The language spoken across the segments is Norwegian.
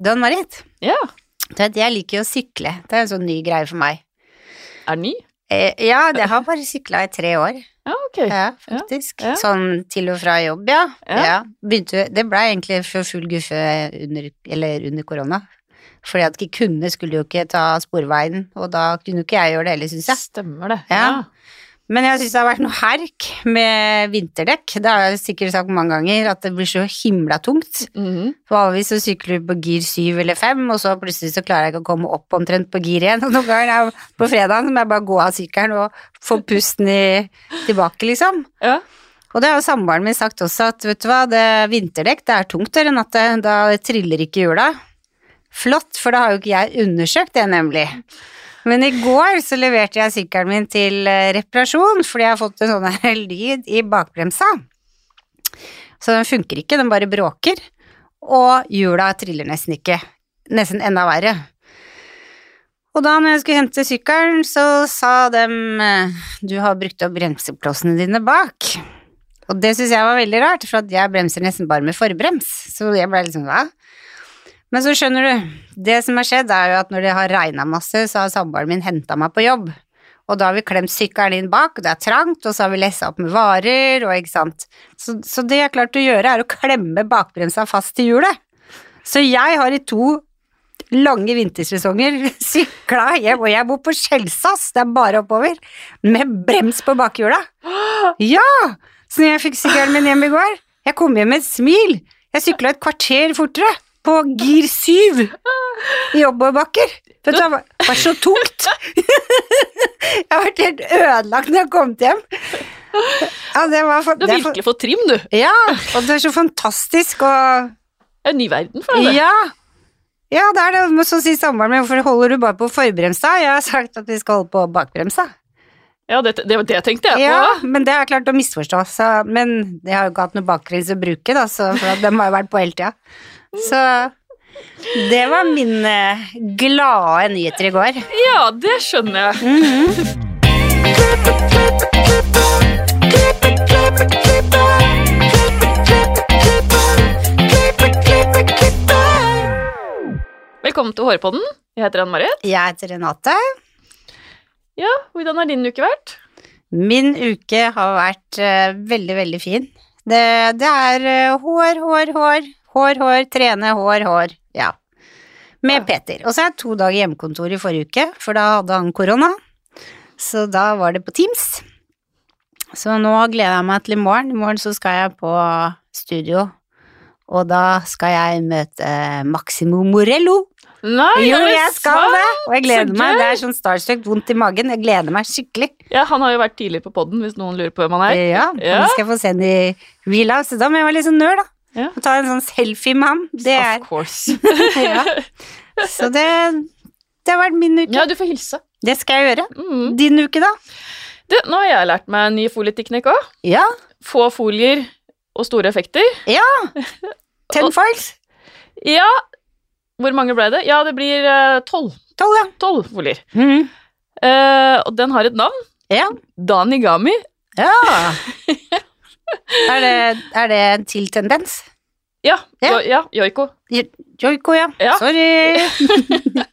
Dan-Marit, Ja. du vet, jeg liker jo å sykle. Det er en sånn ny greie for meg. Er den ny? Eh, ja, det har bare sykla i tre år. Ja, ok. Ja, faktisk. Ja. Sånn til og fra jobb, ja. Ja. ja. Begynte, det ble egentlig for full guffe under, under korona. Fordi at ikke kunne, skulle jo ikke ta sporveien, og da kunne jo ikke jeg gjøre det heller, syns jeg. Stemmer det. Ja. Men jeg syns det har vært noe herk med vinterdekk. Det har jeg sikkert sagt mange ganger, at det blir så himla tungt. Mm. Vanligvis så sykler du på gir syv eller fem, og så plutselig så klarer jeg ikke å komme opp omtrent på gir igjen. Og noen ganger er jeg- på fredagen må jeg bare gå av sykkelen og få pusten i, tilbake, liksom. ja. Og det har jo samboeren min sagt også, at vet du hva, det vinterdekk det er tungt dere natt, da triller ikke hjula. Flott, for da har jo ikke jeg undersøkt det, nemlig. Men i går så leverte jeg sykkelen min til eh, reparasjon, fordi jeg har fått en sånn lyd i bakbremsa. Så den funker ikke, den bare bråker. Og hjula triller nesten ikke. Nesten enda verre. Og da når jeg skulle hente sykkelen, så sa dem eh, du har brukt opp bremseklossene dine bak. Og det syns jeg var veldig rart, for jeg bremser nesten bare med forbrems. Så jeg ble liksom hva? Men så skjønner du, det som har skjedd er jo at når det har regna masse, så har samboeren min henta meg på jobb. Og da har vi klemt sykkelen inn bak, og det er trangt, og så har vi lessa opp med varer, og ikke sant. Så, så det jeg har klart å gjøre, er å klemme bakbremsa fast til hjulet. Så jeg har i to lange vintersesonger sykla hjem, og jeg bor på Skjelsås, det er bare oppover, med brems på bakhjula. Ja! Så når jeg fikk sykkelen min hjem i går, jeg kom hjem med et smil. Jeg sykla et kvarter fortere, på gir syv, i oppoverbakker. Du, det var så tungt. jeg har vært helt ødelagt når jeg kom hjem. Ja, det var for, Du har virkelig fått trim, du. Ja, og det er så fantastisk å en ny verden for deg. ja. ja, det er det. Men så sier samboeren min hvorfor holder du bare på forbremsa? Jeg har sagt at vi skal holde på bakbremsa. Ja, det, det, det tenkte jeg på. Ja, men det er klart å misforstå. Så, men jeg har jo ikke hatt noe bakbrems å bruke, da, så, for de har jo vært på hele tida. Så det var mine glade nyheter i går. Ja, det skjønner jeg. Velkommen til Hårpodden. Jeg heter Anne Marit. Jeg heter Renate. Ja, hvordan har din uke vært? Min uke har vært uh, veldig, veldig fin. Det, det er uh, hår, hår, hår. Hår, hår, trene, hår, hår. Ja. Med Peter. Og så er jeg to dager hjemmekontor i forrige uke, for da hadde han korona. Så da var det på Teams. Så nå gleder jeg meg til i morgen. I morgen så skal jeg på studio, og da skal jeg møte Maximo Morello. Nei, Jo, jeg skal sant? det! Og jeg gleder meg. Det er sånn starstruck, vondt i magen. Jeg gleder meg skikkelig. Ja, han har jo vært tidlig på podden, hvis noen lurer på hvem han er. Ja, Ja. skal jeg få se den i real life, så da må jeg være litt sånn nør, da. Ja. Ta en sånn selfie med ham. Det er Of course. ja. Så det, det har vært min uke. ja, du får hilse. Det skal jeg gjøre. Mm. Din uke, da? Du, nå har jeg lært meg en ny folieteknikk òg. Ja. Få folier og store effekter. Ten Og- files. Ja, hvor mange ble det? Ja, det blir eh, tolv. Tolv, ja. Tolv folier. Mhm. Uh, og den har et navn. Ja. Danigami. ja. er, det, er det en til tendens? Ja, Ja. ja joiko. Joiko, ja. Ja. Sorry.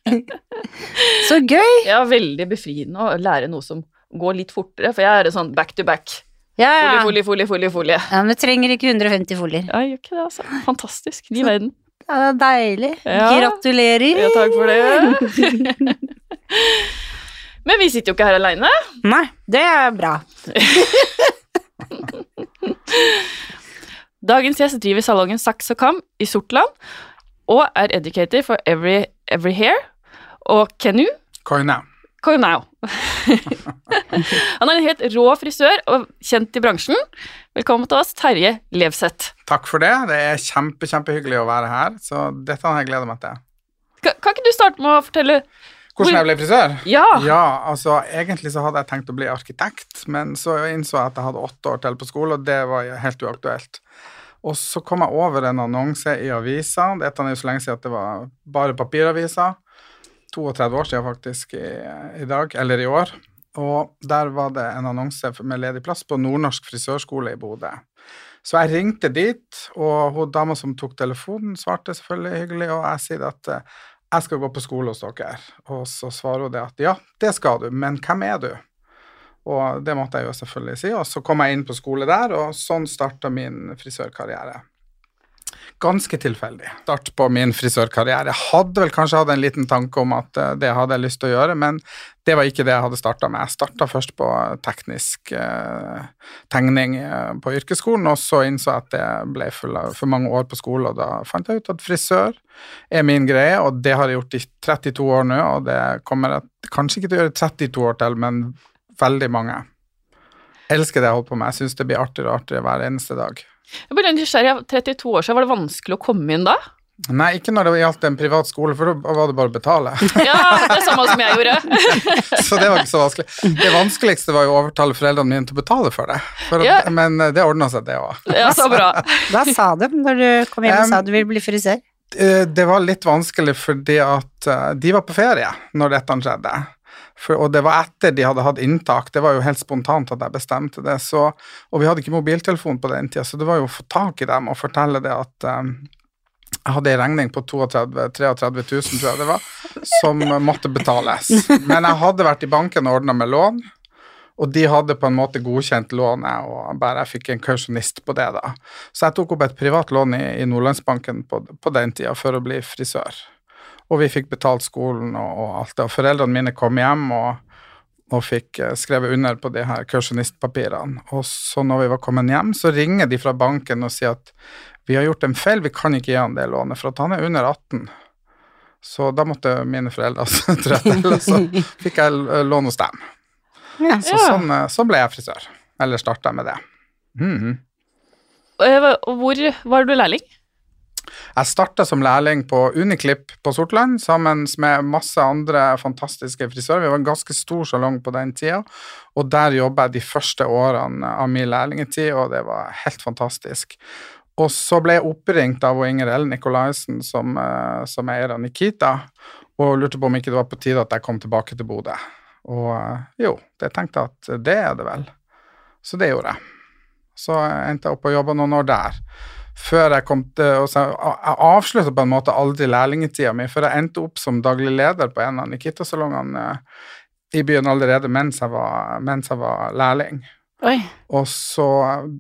Så gøy. Ja, veldig befriende å lære noe som går litt fortere, for jeg er sånn back to back. Ja, ja. Folie, folie, folie, folie. ja men du trenger ikke 150 folier. Ja, gjør ikke det, altså. Fantastisk. Ny verden. Ja, det er deilig. Ja. Gratulerer. Ja, takk for det. Men vi sitter jo ikke her aleine. Nei, det er bra. Dagens gjest driver salongen Saks og Kam i Sortland og er educator for Every, every Hair og Kenu Koine. Koinau. Han er en helt rå frisør og kjent i bransjen. Velkommen til oss, Terje Levseth. Takk for det. Det er kjempe, kjempehyggelig å være her, så dette har jeg gleda meg til. Kan, kan ikke du starte med å fortelle Hvordan jeg ble frisør? Ja! Ja, altså egentlig så hadde jeg tenkt å bli arkitekt, men så innså jeg at jeg hadde åtte år til på skole, og det var helt uaktuelt. Og så kom jeg over en annonse i avisa. Dette er jo så lenge siden at det var bare papiraviser. 32 år siden faktisk i, i dag, eller i år. Og der var det en annonse med ledig plass på Nordnorsk frisørskole i Bodø. Så jeg ringte dit, og hun dama som tok telefonen, svarte selvfølgelig hyggelig, og jeg sier at eh, jeg skal gå på skole hos dere. Og så svarer hun det at ja, det skal du, men hvem er du? Og det måtte jeg jo selvfølgelig si, og så kom jeg inn på skole der, og sånn starta min frisørkarriere. Ganske tilfeldig start på min frisørkarriere. Jeg hadde vel kanskje hatt en liten tanke om at eh, det hadde jeg lyst til å gjøre, men det var ikke det jeg hadde starta med. Jeg starta først på teknisk eh, tegning eh, på yrkesskolen, og så innså jeg at det ble for, mange år på skole, og da fant jeg ut at frisør er min greie, og det har jeg gjort i 32 år nå, og det kommer jeg kanskje ikke til å gjøre 32 år til, men veldig mange. Jeg elsker det jeg holder på med. Jeg syns det blir artigere og artigere hver eneste dag. Jeg ble nysgjerrig. 32 år siden, var det vanskelig å komme inn da? Nei, ikke når det gjaldt en privat skole, for da var det bare å betale. Ja, det er samme som jeg gjorde. så det var ikke så vanskelig. Det vanskeligste var jo å overtale foreldrene mine til å betale for det. For at, Men eh, det ordna seg, det òg. Ja, så bra. Hva sa de når du kom hjem og sa du ville bli frisør? Eh, Det var litt vanskelig fordi at eh, de var på ferie når dette skjedde. For, og det var etter de hadde hatt inntak. Det var jo helt spontant at jeg bestemte det. Så, og vi hadde ikke mobiltelefon på den tida, så det var jo å få tak i dem og fortelle det at um, jeg hadde en regning på 32 33 000, tror jeg det var, som måtte betales. Men jeg hadde vært i banken og ordna med lån, og de hadde på en måte godkjent lånet, og bare jeg fikk en kausjonist på det, da. Så jeg tok opp et privat lån i, i Nordlandsbanken på, på den tida for å bli frisør. Og vi fikk betalt skolen og, og alt det. Og foreldrene mine kom hjem og, og fikk eh, skrevet under på de her kausjonistpapirene. Og så når vi var kommet hjem, så ringer de fra banken og sier at vi har gjort en feil, vi kan ikke gi han det lånet, for at han er under 18. Så da måtte mine foreldre trå til, og så fikk jeg eh, lån hos dem. Ja. Så sånn, eh, sånn ble jeg frisør. Eller starta med det. Mm -hmm. Hvor var du lærling? Jeg starta som lærling på Uniklipp på Sortland sammen med masse andre fantastiske frisører. Vi var en ganske stor salong på den tida, og der jobba jeg de første årene av min lærlingetid, og det var helt fantastisk. Og så ble jeg oppringt av Inger Ellen Nikolaisen, som, eh, som er eier av Nikita, og lurte på om ikke det var på tide at jeg kom tilbake til Bodø. Og eh, jo, jeg tenkte at det er det vel. Så det gjorde jeg. Så endte jeg opp og jobba noen år der før jeg kom til og så Jeg avslutta på en måte aldri lærlingetida mi, for jeg endte opp som daglig leder på en av Nikita-salongene eh, i byen allerede mens jeg var, mens jeg var lærling. Oi. Og så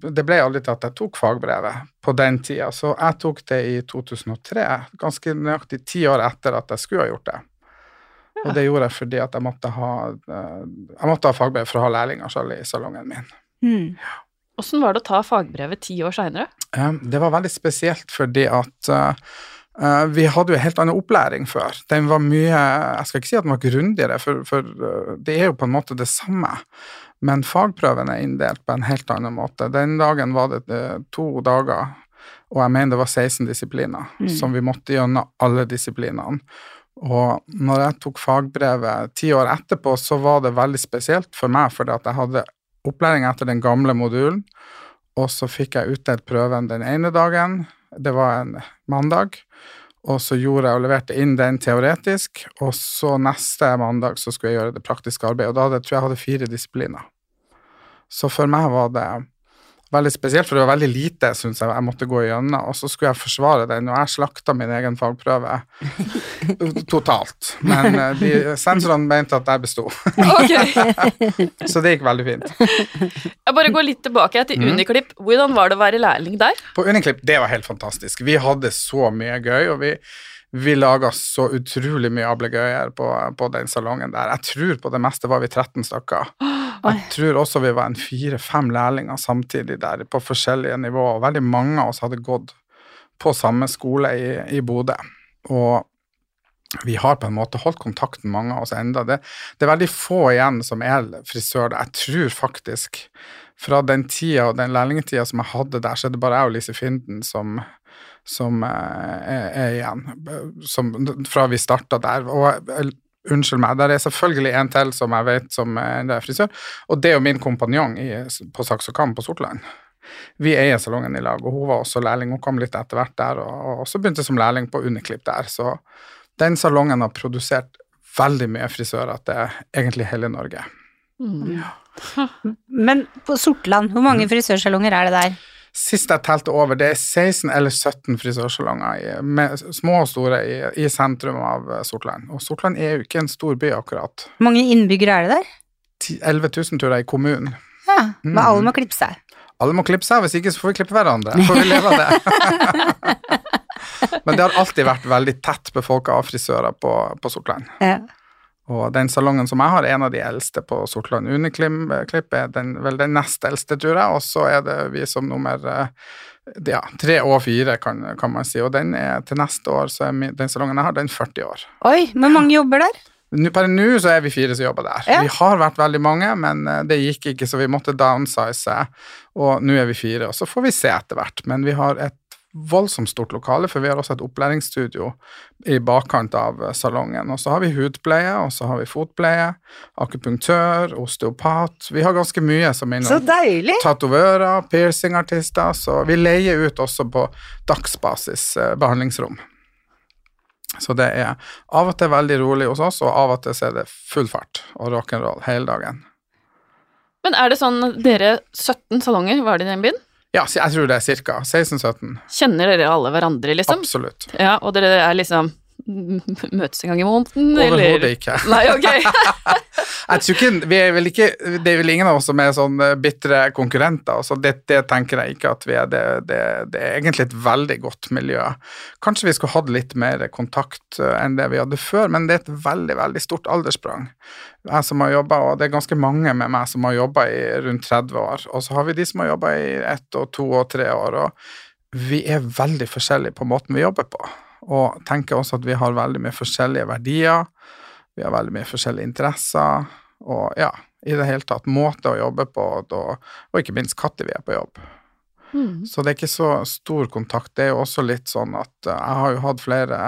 Det ble aldri til at jeg tok fagbrevet på den tida, så jeg tok det i 2003, ganske nøyaktig ti år etter at jeg skulle ha gjort det. Og det gjorde jeg fordi at jeg måtte ha, eh, jeg måtte ha fagbrev for å ha lærlinger selv i salongen min. Hmm. Åssen var det å ta fagbrevet ti år seinere? Det var veldig spesielt fordi at eh, eh, vi hadde jo en helt annen opplæring før. Den var mye Jeg skal ikke si at den var grundigere, for, for eh, det er jo på en måte det samme. Men fagprøven er inndelt på en helt annen måte. Den dagen var det to dager, og jeg mener det var 16 disipliner, Mm. som vi måtte gjennom alle disiplinene. Og når jeg tok fagbrevet ti år etterpå, så var det veldig spesielt for meg, fordi at jeg hadde opplæring etter den gamle modulen, og så fikk jeg utdelt prøven den ene dagen, det var en mandag, og så gjorde jeg og leverte inn den teoretisk, og så neste mandag så skulle jeg gjøre det praktiske arbeidet, og da hadde, tror jeg jeg hadde fire disipliner. Så for meg var det veldig spesielt, for det var veldig lite, synes jeg, jeg måtte gå igjennom, og så skulle jeg forsvare den, og jeg slakta min egen fagprøve totalt. Men eh, de, sensorene mente at jeg besto, Okay. så det gikk veldig fint. Jeg bare går litt tilbake til Mhm. Uniklipp. Hvordan var det å være lærling der? På Uniklipp, det var helt fantastisk. Vi hadde så mye gøy, og vi, vi laga så utrolig mye ablegøyer på, på den salongen der. Jeg tror på det meste var vi 13 stykker. Jeg tror også vi var en fire-fem lærlinger samtidig der, på forskjellige nivåer. Og veldig mange av oss hadde gått på samme skole i, i Bodø. Og vi har på en måte holdt kontakten, mange av oss enda. Det, det er veldig få igjen som er frisør. Jeg tror faktisk fra den tida og den lærlingtida som jeg hadde der, så er det bare jeg og Lise Finden som, som eh, er, er igjen. Som, fra vi starta der. Og unnskyld meg, der er selvfølgelig en til som jeg vet som er frisør, og det er jo min kompanjong i, på Saks og Kam på Sortland. Vi eier salongen i lag, og hun var også lærling. Hun kom litt etter hvert der, og, og så begynte som lærling på Uniklipp der. Så den salongen har produsert veldig mye frisører til egentlig hele Norge. Mm. Men på Sortland, hvor mange frisørsalonger er det der? Sist jeg telte over, det er 16 eller 17 frisørsalonger, i- med små og store, i, i sentrum av eh, Sortland. Og Sortland er jo ikke en stor by, akkurat. Hvor mange innbyggere er det der? 10 11 000, tror jeg, i kommunen. Ja, men Mm. alle må klippe seg. Alle må klippe seg, hvis ikke så får vi klippe hverandre. Får vi leve av det. Men det har alltid vært veldig tett befolka av frisører på, på Sortland. Ja. Og den salongen som jeg har, er en av de eldste på Sortland. Uniklipp er den, vel den nest eldste, tror jeg, og så er det vi som nummer eh, ja, tre og fire, kan, kan man si. Og den er til neste år, så er den salongen jeg har, den 40 år. Oi, men mange jobber der? Per nå så er vi fire som jobber der. Ja. Vi har vært veldig mange, men eh, det gikk ikke, så vi måtte downsize, og nå er vi fire. Og så får vi se etter hvert. Men vi har et voldsomt stort lokale, for vi har også et opplæringsstudio i bakkant av eh, salongen. Og så har vi hudpleie, og så har vi fotpleie, akupunktør, osteopat. Vi har ganske mye som er Så innom deilig! tatovører, piercingartister, så vi leier ut også på dagsbasis eh, behandlingsrom. Så det er av og til veldig rolig hos oss, og av og til så er det full fart og rock'n'roll hele dagen. Men er det sånn dere 17 salonger, var det i den byen? Ja, jeg tror det er ca. 16-17. Kjenner dere alle hverandre, liksom? Absolutt. Ja, og dere er liksom møtes en gang i måneden, Overhodet ikke. Nei, ok. Jeg tror ikke, vi er vel ikke Det er vel ingen av oss som er sånn eh, bitre konkurrenter. Så det, det tenker jeg ikke at vi er. Det, det, det er egentlig et veldig godt miljø. Kanskje vi skulle hatt litt mer kontakt eh, enn det vi hadde før, men det er et veldig, veldig stort alderssprang. Jeg som har jobbet, og det er ganske mange med meg som har jobba i rundt 30 år. Og så har vi de som har jobba i ett og to og tre år. Og vi er veldig forskjellige på måten vi jobber på. Og tenker også at vi har veldig mye forskjellige verdier. Vi har veldig mye forskjellige interesser, og ja, i det hele tatt måte å jobbe på, og, og ikke minst når vi er på jobb. Mm. Så det er ikke så stor kontakt. Det er jo også litt sånn at eh, jeg har jo hatt flere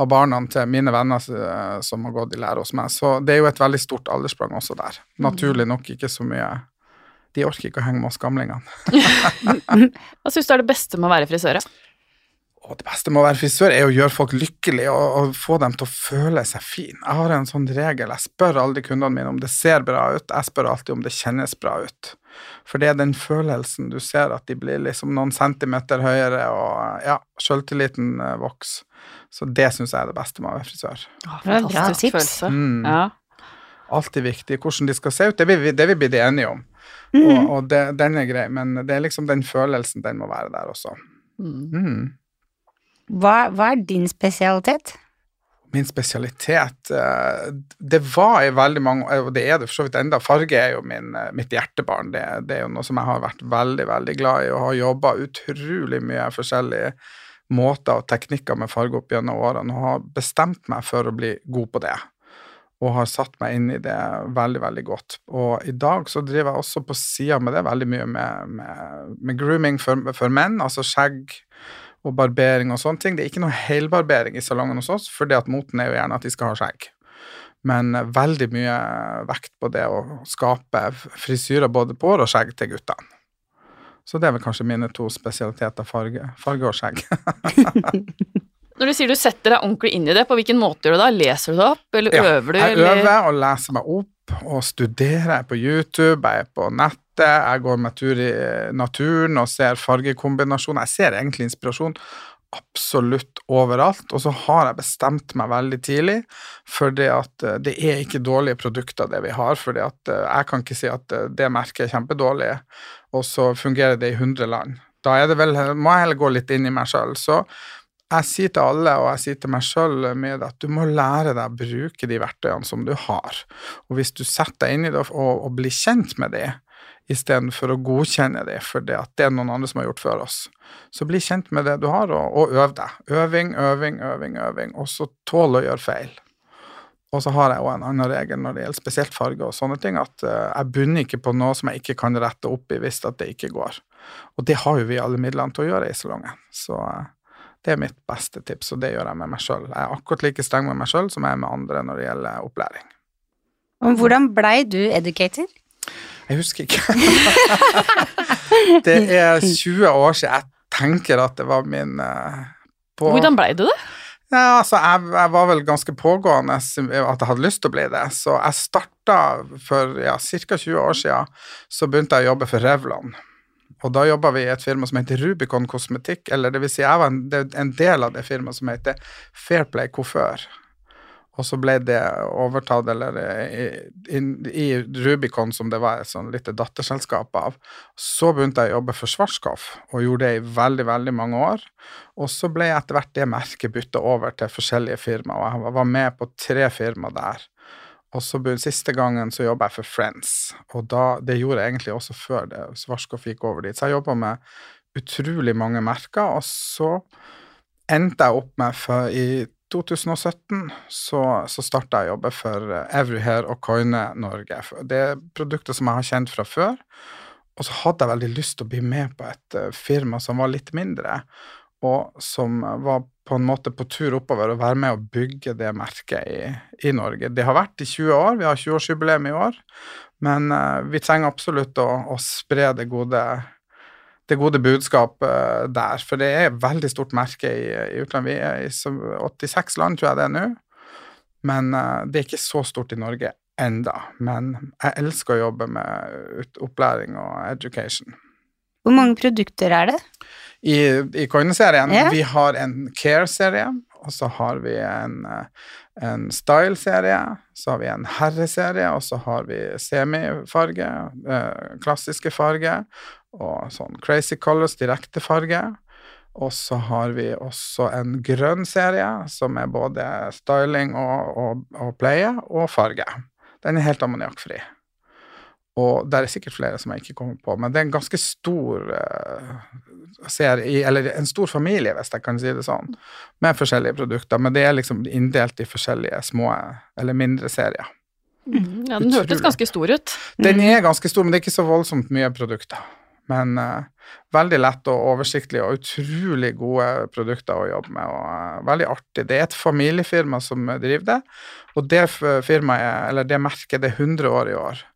av barna til mine venner eh, som har gått i lære hos meg, så det er jo et veldig stort alderssprang også der. Naturlig nok ikke så mye De orker ikke å henge med oss gamlingene. Hva syns du er det beste med å være frisør? da? Og det beste med å være frisør er å gjøre folk lykkelige og, og få dem til å føle seg fin. Jeg har en sånn regel, jeg spør aldri kundene mine om det ser bra ut, jeg spør alltid om det kjennes bra ut. For det er den følelsen du ser at de blir liksom noen centimeter høyere, og ja, sjøltilliten eh, vokser. Så det syns jeg er det beste med å være frisør. Å, fantastisk følelse. Mm. Ja. Alltid viktig hvordan de skal se ut, det vil vi, det vil vi bli enige om. Mm. Og, og det, den er grei, men det er liksom den følelsen, den må være der også. Mm. Hva, hva er din spesialitet? Min spesialitet eh, Det var i veldig mange Og det er det for så vidt enda. Farge er jo min, eh, mitt hjertebarn. Det, det er jo noe som jeg har vært veldig, veldig glad i og har jobba utrolig mye forskjellige måter og teknikker med farge opp gjennom årene og har bestemt meg for å bli god på det. Og har satt meg inn i det veldig, veldig godt. Og i dag så driver jeg også på sida med det veldig mye med, med, med grooming for, for menn, altså skjegg og barbering og sånne ting. Det er ikke noe helbarbering i salongen hos oss, for det at moten er jo gjerne at de skal ha skjegg. Men eh, veldig mye vekt på det å skape frisyrer både på hår og skjegg til guttene. Så det er vel kanskje mine to spesialiteter, farge, farge og skjegg. Når du sier du setter deg ordentlig inn i det, på hvilken måte gjør du det da? Leser du det opp, eller Ja, øver du? Jeg eller? øver og leser meg opp og studerer. Jeg er på YouTube, jeg er på nettet, jeg går med tur i naturen og ser fargekombinasjoner. Jeg ser egentlig inspirasjon absolutt overalt, og så har jeg bestemt meg veldig tidlig for det at eh, det er ikke dårlige produkter det vi har, for jeg kan ikke si at eh, det merket er kjempedårlig, og så fungerer det i 100 land. Da vel, må jeg heller gå litt inn i meg sjøl. Så jeg sier til alle, og jeg sier til meg sjøl med at du må lære deg å bruke de verktøyene som du har. Og hvis du setter deg inn i det og, og blir kjent med det, istedenfor å godkjenne det at det er noen andre som har gjort før oss, så bli kjent med det du har, og, og øv deg. Øving, øving, øving, øving. Og så tål å gjøre feil. Og så har jeg òg en annen regel når det gjelder spesielt farge og sånne ting, at eh, jeg bunner ikke på noe som jeg ikke kan rette opp i hvis at det ikke går. Og det har jo vi alle midlene til å gjøre i salongen. Så eh, det er mitt beste tips, og det gjør jeg med meg sjøl. Jeg er akkurat like streng med meg sjøl som jeg er med andre når det gjelder opplæring. Hvordan blei du educator? Jeg husker ikke. det er 20 år siden jeg tenker at det var min eh, på, Hvordan blei du det? Ja, altså, jeg, jeg var vel ganske pågående at jeg hadde lyst til å bli det, så jeg starta for ja, ca. 20 år siden. Så begynte jeg å jobbe for Revlon. Og da jobba vi i et firma som heter Rubicon Kosmetikk, eller det vil si jeg var en, en del av det firmaet som heter Fairplay Coiffør. Og så ble det overtatt, eller i, i, i Rubicon, som det var et sånn lite datterselskap av. Så begynte jeg å jobbe for Schwarzkopf, og gjorde det i veldig, veldig mange år. Og så ble etter hvert det merket bytta over til forskjellige firmaer, og jeg var med på tre firmaer der. Og så Siste gangen så jobba jeg for Friends, og da, det gjorde jeg egentlig også før det, Schwarzkopf gikk over dit. Så jeg jobba med utrolig mange merker, og så endte jeg opp med for i 2017 så, så starta jeg å jobbe for Everyhair og Coine Norge. Det er produkter som jeg har kjent fra før. Og så hadde jeg veldig lyst til å bli med på et uh, firma som var litt mindre, og som var på en måte på tur oppover og være med å bygge det merket i, i Norge. Det har vært i 20 år, vi har 20-årsjubileum i år, men uh, vi trenger absolutt å, å spre det gode det gode budskap der. For det er et veldig stort merke i, i utlandet. Vi er i 86 land, tror jeg det er nå. Men uh, det er ikke så stort i Norge enda. Men jeg elsker å jobbe med opplæring og education. Hvor mange produkter er det? I, i Coine-serien? Yeah. Vi har en Care-serie, og så har vi en, eh, en Style-serie, så har vi en herreserie, og så har vi semifarge, eh, klassiske farge, og sånn Crazy Colors direkte farge. Og så har vi også en grønn serie, som er både styling og, og, og pleie, og farge. Den er helt ammoniakkfri. Og der er sikkert flere som jeg ikke kommer på, men det er en ganske stor uh, serie, eller en stor familie, hvis jeg kan si det sånn, med forskjellige produkter. Men det er liksom inndelt i forskjellige små eller mindre serier. Mm, ja, Den hørtes ganske stor ut. Den er ganske stor, men det er ikke så voldsomt mye produkter. Men uh, veldig lett og oversiktlig, og utrolig gode produkter å jobbe med. og uh, Veldig artig. Det er et familiefirma som driver det, og det firmaet, eller det merket, det er 100 år i år.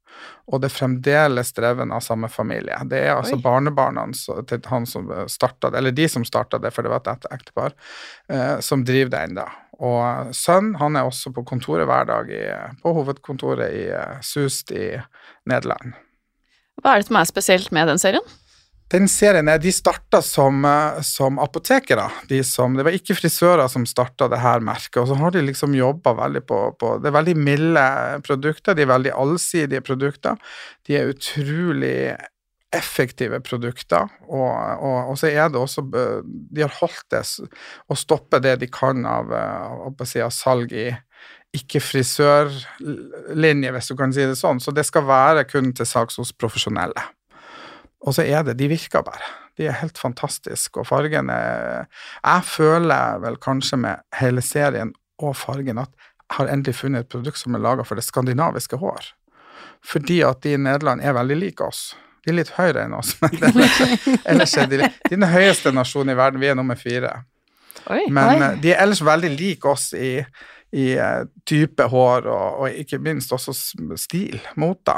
Og det er fremdeles dreven av samme familie. Det er altså Oi. barnebarna til han som starta det, eller de som starta det, for det var et ektepar, uh, som driver det ennå. Og sønnen han er også på kontoret hver dag i, på hovedkontoret i Sust i Nederland. Hva er det som er spesielt med den serien? Den serien er, De starta som, eh, som apotekere. De som, det var ikke frisører som starta det her merket. Og så har de liksom jobba veldig på, på Det er veldig milde produkter. De er veldig allsidige produkter. De er utrolig effektive produkter, og, og, og så er det også De har holdt det og stoppet det de kan av, av, av, av salg i ikke-frisørlinje, hvis du kan si det sånn. Så det skal være kun til saks hos profesjonelle. Og så er det De virker bare. De er helt fantastiske, og fargen er Jeg føler vel kanskje med hele serien og fargen at jeg har endelig funnet et produkt som er laga for det skandinaviske hår. Fordi at de i Nederland er veldig like oss. De er litt høyere enn oss, men ellers, ellers er de, de er den høyeste nasjonen i verden. Vi er nummer fire. Oi. Men Oi. eh, de er ellers veldig like oss i, i eh, type hår, og, og ikke minst også stil, mote.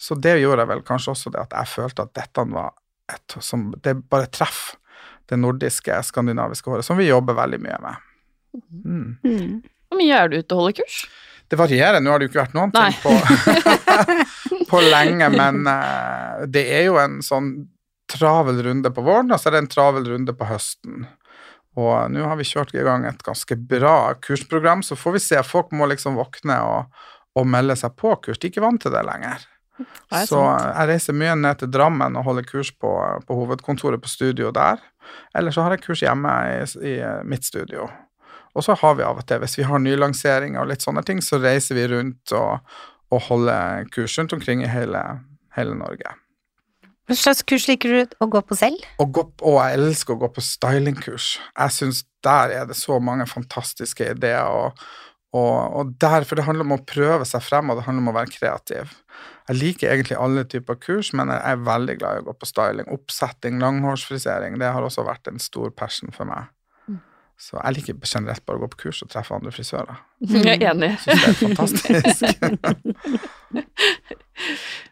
Så det gjorde vel kanskje også det at jeg følte at dette var et som Det bare treffer det nordiske, skandinaviske håret, som vi jobber veldig mye med. Mm. Mm. Hvor mye er du ute og holder kurs? Det varierer, nå har det jo ikke vært noen ting på, på lenge, men eh, det er jo en sånn travel runde på våren, og så er det en travel runde på høsten. Og nå har vi kjørt i gang et ganske bra kursprogram, så får vi se. Folk må liksom våkne og, og melde seg på kurs. De er ikke vant til det lenger. Er det Så jeg reiser mye ned til Drammen og holder kurs på, på hovedkontoret på studio der. Eller så har jeg kurs hjemme i, i mitt studio. Og så har vi av og til, hvis vi har nylanseringer og litt sånne ting, så reiser vi rundt og, og holder kurs rundt omkring i hele, hele Norge. Hva slags kurs liker du å gå på selv? Å, gå, og jeg elsker å gå på stylingkurs. Jeg syns der er det så mange fantastiske ideer. Og, og, og der, For det handler om å prøve seg frem, og det handler om å være kreativ. Jeg liker egentlig alle typer kurs, men jeg er veldig glad i å gå på styling. Oppsetting, langhårsfrisering, det har også vært en stor passion for meg. Så jeg liker generelt bare å gå på kurs og treffe andre frisører. Jeg er enig. Syns det er fantastisk.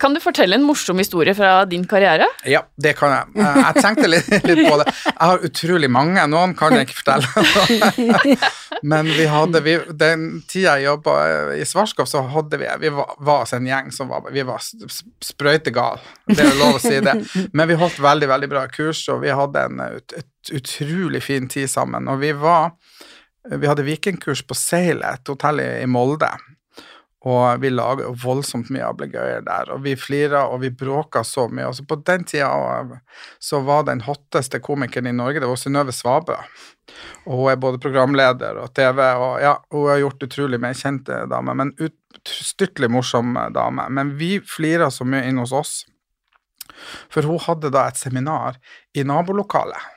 Kan du fortelle en morsom historie fra din karriere? Ja, det kan jeg. Eh, Jeg tenkte litt, litt på det. Jeg har utrolig mange, noen kan jeg ikke fortelle. Men vi hadde vi, Den tida jeg jobba i Svarskov, så hadde vi Vi var, var en gjeng som var Vi var sprøytegale, det er lov å si det. Men vi holdt veldig, veldig bra kurs, og vi hadde en ut, et utrolig fin tid sammen. Og vi var Vi hadde vikingkurs på Seilet, et hotell i, i Molde. Og vi laga voldsomt mye ablegøyer der, og vi flira og vi bråka så mye. Altså på den tida så var den hotteste komikeren i Norge, det var Synnøve Svabø. Og hun er både programleder og TV, og ja, hun har gjort utrolig mye kjente dame, men utstyrtelig morsom dame. Men vi flira så mye inn hos oss, for hun hadde da et seminar i nabolokalet.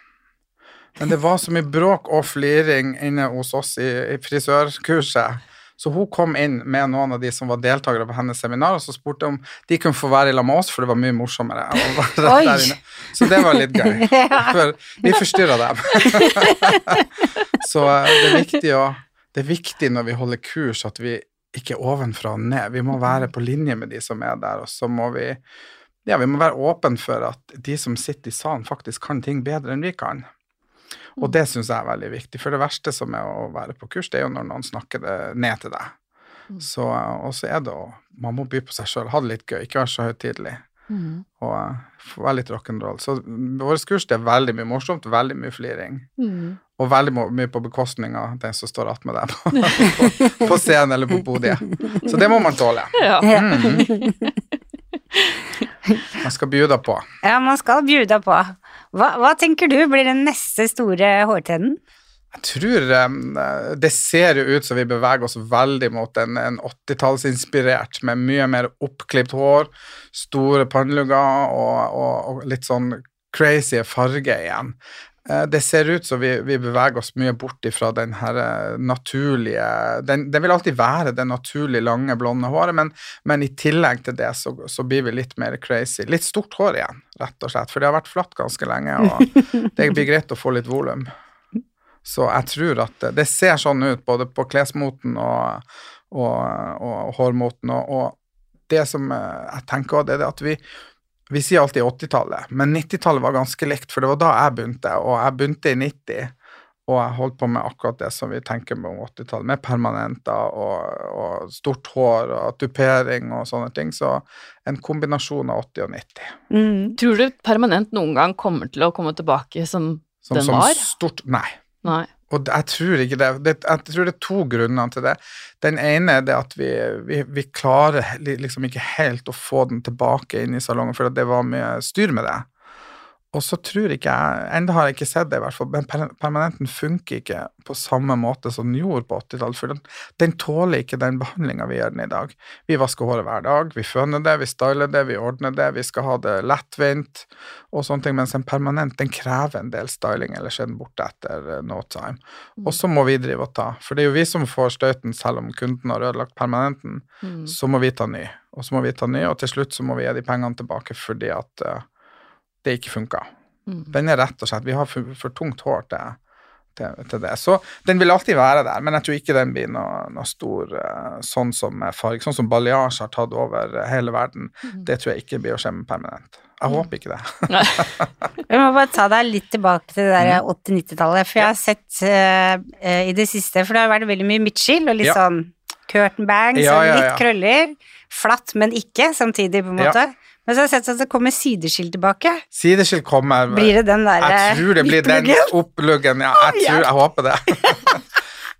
Men det var så mye bråk og fliring inne hos oss i, i frisørkurset. Så hun kom inn med noen av de som var deltakere på hennes seminar, og så spurte om de kunne få være i lag med oss, for det var mye morsommere. å være Oi. der inne. Så det var litt gøy. For vi forstyrra dem. så eh, det er viktig å Det er viktig når vi holder kurs at vi ikke er ovenfra og ned. Vi må være på linje med de som er der, og så må vi ja, vi må være åpne for at de som sitter i salen, faktisk kan ting bedre enn vi kan. Og det syns jeg er veldig viktig, for det verste som er å være på kurs, det er jo når noen snakker det ned til deg. Så, og så er det å Man må by på seg sjøl, ha det litt gøy, ikke være så høytidelig. Og eh, være litt rock'n'roll. Så vårt kurs det er veldig mye morsomt, veldig mye fliring. Og veldig mye på bekostning av den som står attmed deg på, på, på scenen eller på podiet. Så det må man tåle. Ja. Man skal bjuda på. Ja, man skal bjuda på. Hva, hva tenker du blir den neste store hårtrenden? Jeg tror det ser jo ut som vi beveger oss veldig mot en, en 80-tallsinspirert, med mye mer oppklipt hår, store pannelugger og, og, og litt sånn crazy farge igjen. Eh, Det ser ut som vi, vi beveger oss mye bort ifra den her eh, naturlige den, Den vil alltid være det naturlig lange, blonde håret, men, men i tillegg til det så, så blir vi litt mer crazy. Litt stort hår igjen, rett og slett, for det har vært flatt ganske lenge, og det blir greit å få litt volum. Så jeg tror at det, det ser sånn ut både på klesmoten og, og, og hårmoten, og, og det som eh, jeg tenker det er at vi vi sier alltid 80-tallet, men 90-tallet var ganske likt, for det var da jeg begynte, og jeg begynte i 90, og jeg holdt på med akkurat det som vi tenker med om 80-tallet, med permanenter og, og stort hår og tupering og sånne ting, så en kombinasjon av 80 og 90. Mm. Tror du permanent noen gang kommer til å komme tilbake som Som, Den som var? stort Nei. Nei. Og jeg tror ikke det. Jeg tror det er to grunner til det. Den ene er det at vi, vi, vi klarer liksom ikke helt å få den tilbake inn i salongen, for det var mye styr med det. Og så tror ikke jeg Enda har jeg ikke sett det, i hvert fall, men permanenten funker ikke på samme måte som den gjorde på 80-tallet, for den, den tåler ikke den behandlinga vi gjør den i dag. Vi vasker håret hver dag, vi føner det, vi styler det, vi ordner det, vi skal ha det lettvint og sånne ting, mens en permanent den krever en del styling, ellers er den borte etter eh, no time. Og så må vi drive og ta, for det er jo vi som får støyten selv om kunden har ødelagt permanenten, Mm. så må vi ta ny, og så må vi ta ny, og til slutt så må vi gi de pengene tilbake fordi at eh, det ikke funka. Mm. Den er rett og slett, vi har for, for tungt hår til, til, til det. Så den vil alltid være der, men jeg tror ikke den blir noe, noe stor eh, sånn som farg. sånn som balayage har tatt over eh, hele verden. Det tror jeg ikke blir å skje permanent. Jeg håper ikke det. Vi må bare ta deg litt tilbake til det der Mm. 80-90-tallet, for jeg har sett eh, eh, i det siste, for det har vært veldig mye midtskill og litt Ja. sånn curtain bangs Ja, ja, litt krøller. Flatt, men ikke samtidig, på en måte. Men så har jeg sett at det kommer sideskill tilbake. Sideskill kommer. Blir det den der Jeg tror det blir den oppluggen, ja. Jeg, tror, jeg håper det.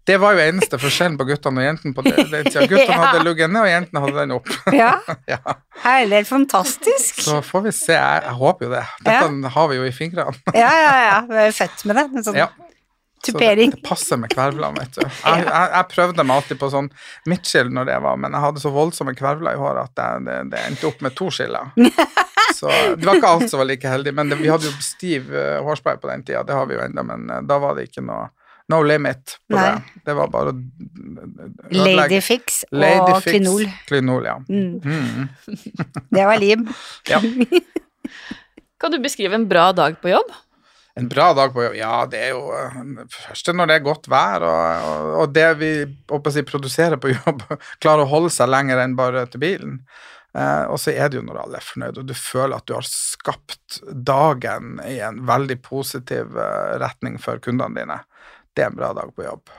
Det var jo eneste forskjellen på guttene og jentene på den tida. Guttene Ja. hadde luggen ned, og jentene hadde den opp. Ja, Ja. herlig, fantastisk. Så får vi se. Jeg, håper jo det. Dette har vi jo i fingrene. Ja, ja, ja, vi er jo født med det. Sånn Ja. Så det, det passer med kvervler, vet du. Jeg, jeg, jeg prøvde meg alltid på sånn midtskill når det var, men jeg hadde så voldsomme kvervler i håret at det, det, det endte opp med to skiller. Så det var ikke alt som var like heldig, men det, vi hadde jo stiv uh, hårspray på den tida, det har vi jo ennå, men uh, da var det ikke noe No limit på Nei. det. Det var bare Ladyfix Lady og kvinol. Klinol, ja. Mm, Mm. det var lim. ja. Kan du beskrive en bra dag på jobb? En bra dag på jobb, ja, det er jo først når det er godt vær, og, og, og det vi si, produserer på jobb, klarer å holde seg lenger enn bare til bilen. Eh, og så er det jo når alle er fornøyd, og du føler at du har skapt dagen i en veldig positiv eh, retning for kundene dine. Det er en bra dag på jobb.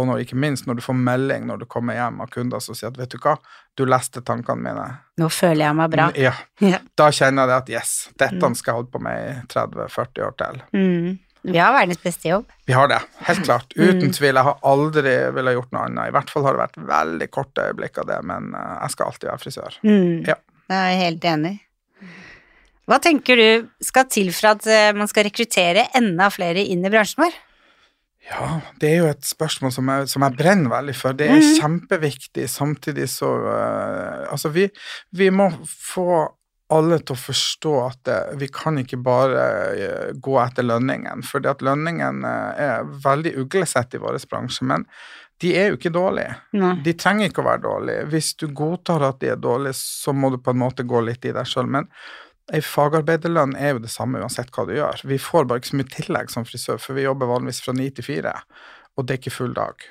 Og når, ikke minst når du får melding når du kommer hjem av kunder som sier at 'vet du hva, du leste tankene mine'. Nå føler jeg meg bra. Ja. Da kjenner jeg det at yes, dette Mm. skal jeg holde på med i 30-40 år til. Mm. Vi har verdens beste jobb. Vi har det, helt klart. Uten Mm. tvil. Jeg har aldri villet gjort noe annet. I hvert fall har det vært veldig korte øyeblikk av det, men eh, jeg skal alltid være frisør. Mm. Ja. Jeg er helt enig. Hva tenker du skal til for at eh, man skal rekruttere enda flere inn i bransjen vår? Ja, det er jo et spørsmål som jeg, som jeg brenner veldig for. Det er mm. kjempeviktig. Samtidig så uh, Altså, vi, vi må få alle til å forstå at det, vi kan ikke bare uh, gå etter lønningen. fordi at lønningen uh, er veldig uglesett i vår bransje. Men de er jo ikke dårlige. Nei. De trenger ikke å være dårlige. Hvis du godtar at de er dårlige, så må du på en måte gå litt i deg sjøl. Men ei fagarbeiderlønn er jo det samme uansett hva du gjør. Vi får bare ikke så mye tillegg som frisør, for vi jobber vanligvis fra ni til fire, og det er ikke full dag.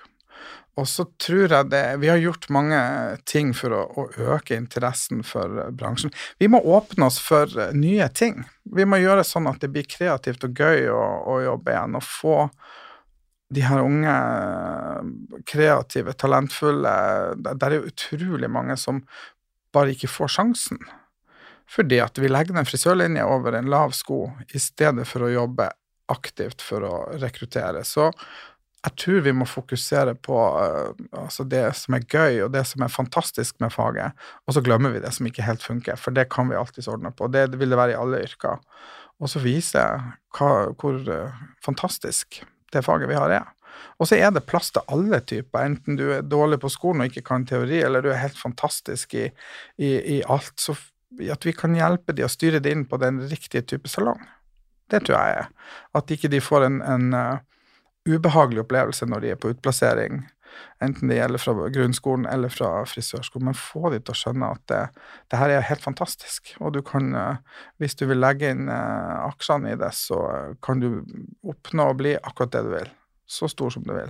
Og så tror jeg det Vi har gjort mange ting for å, å øke interessen for eh, bransjen. Vi må åpne oss for eh, nye ting. Vi må gjøre sånn at det blir kreativt og gøy å, å jobbe igjen, og få de her unge, kreative, talentfulle Der er jo utrolig mange som bare ikke får sjansen. Fordi at vi legger den frisørlinja over en lav sko i stedet for å jobbe aktivt for å rekruttere. Så jeg tror vi må fokusere på uh, altså det som er gøy, og det som er fantastisk med faget, og så glemmer vi det som ikke helt funker, for det kan vi alltids ordne på. Det vil det være i alle yrker. Og så vise hva, hvor uh, fantastisk det faget vi har er. Og så er det plass til alle typer, enten du er dårlig på skolen og ikke kan teori, eller du er helt fantastisk i, i, i alt. Så at vi kan hjelpe de å styre det inn på den riktige type salong. Det tror jeg er. At ikke de får en, en uh, ubehagelig opplevelse når de er på utplassering, enten det gjelder fra grunnskolen eller fra frisørskolen, men få de til å skjønne at det, det her er helt fantastisk. Og du kan, uh, hvis du vil legge inn uh, aksjene i det, så kan du oppnå å bli akkurat det du vil. Så stor som du vil.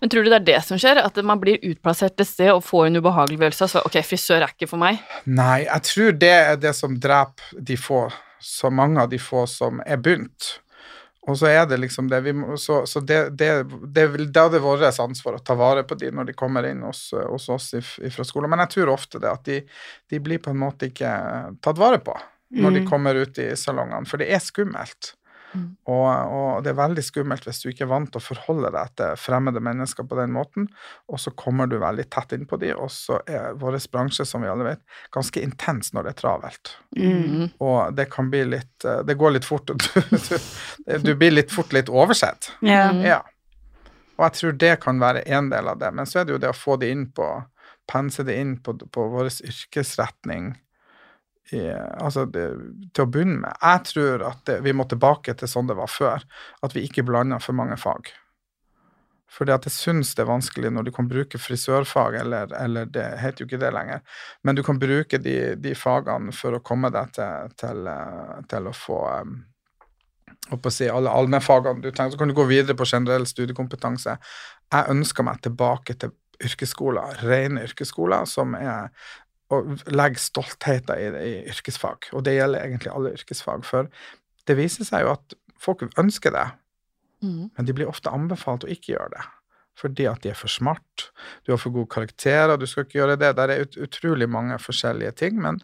Men tror du det er det som skjer? At man blir utplassert et sted og får en ubehagelig følelse? Så ok, frisør er ikke for meg. Nei, jeg tror det er det som dreper de få, så mange av de få som er begynt. Og så er det liksom det vi må, Så, så det, det, det, det er vårt ansvar å ta vare på de når de kommer inn hos, hos oss fra skolen. Men jeg tror ofte det at de, de blir på en måte ikke tatt vare på når de Mm. kommer ut i salongene, for det er skummelt. Mm. Og, og det er veldig skummelt hvis du ikke er vant til å forholde deg til fremmede mennesker på den måten, og så kommer du veldig tett innpå de, og så er vår bransje, som vi alle vet, ganske intens når det er travelt. Mm. Og det kan bli litt eh, Det går litt fort, og du, du, du blir litt fort litt oversett. Ja. Mm. Ja. Og jeg tror det kan være en del av det. Men så er det jo det å få det inn på Pense det inn på, på vår yrkesretning i, altså det, til å begynne med. Jeg tror at det, vi må tilbake til sånn det var før. At vi ikke blander for mange fag. Fordi at jeg syns det er vanskelig når du kan bruke frisørfag, eller, eller det heter jo ikke det lenger, men du kan bruke de, de fagene for å komme deg til, til, eh, til å få um, å si, alle allmennfagene du trenger. Så kan du gå videre på generell studiekompetanse. Jeg ønsker meg tilbake til yrkesskoler, rene yrkesskoler, som er å legge stoltheten i, i yrkesfag. Og det gjelder egentlig alle yrkesfag. For det viser seg jo at folk ønsker det, Mm. men de blir ofte anbefalt å ikke gjøre det. Fordi at de er for smart, du har for gode karakterer, du skal ikke gjøre det. Der er ut, utrolig mange forskjellige ting, men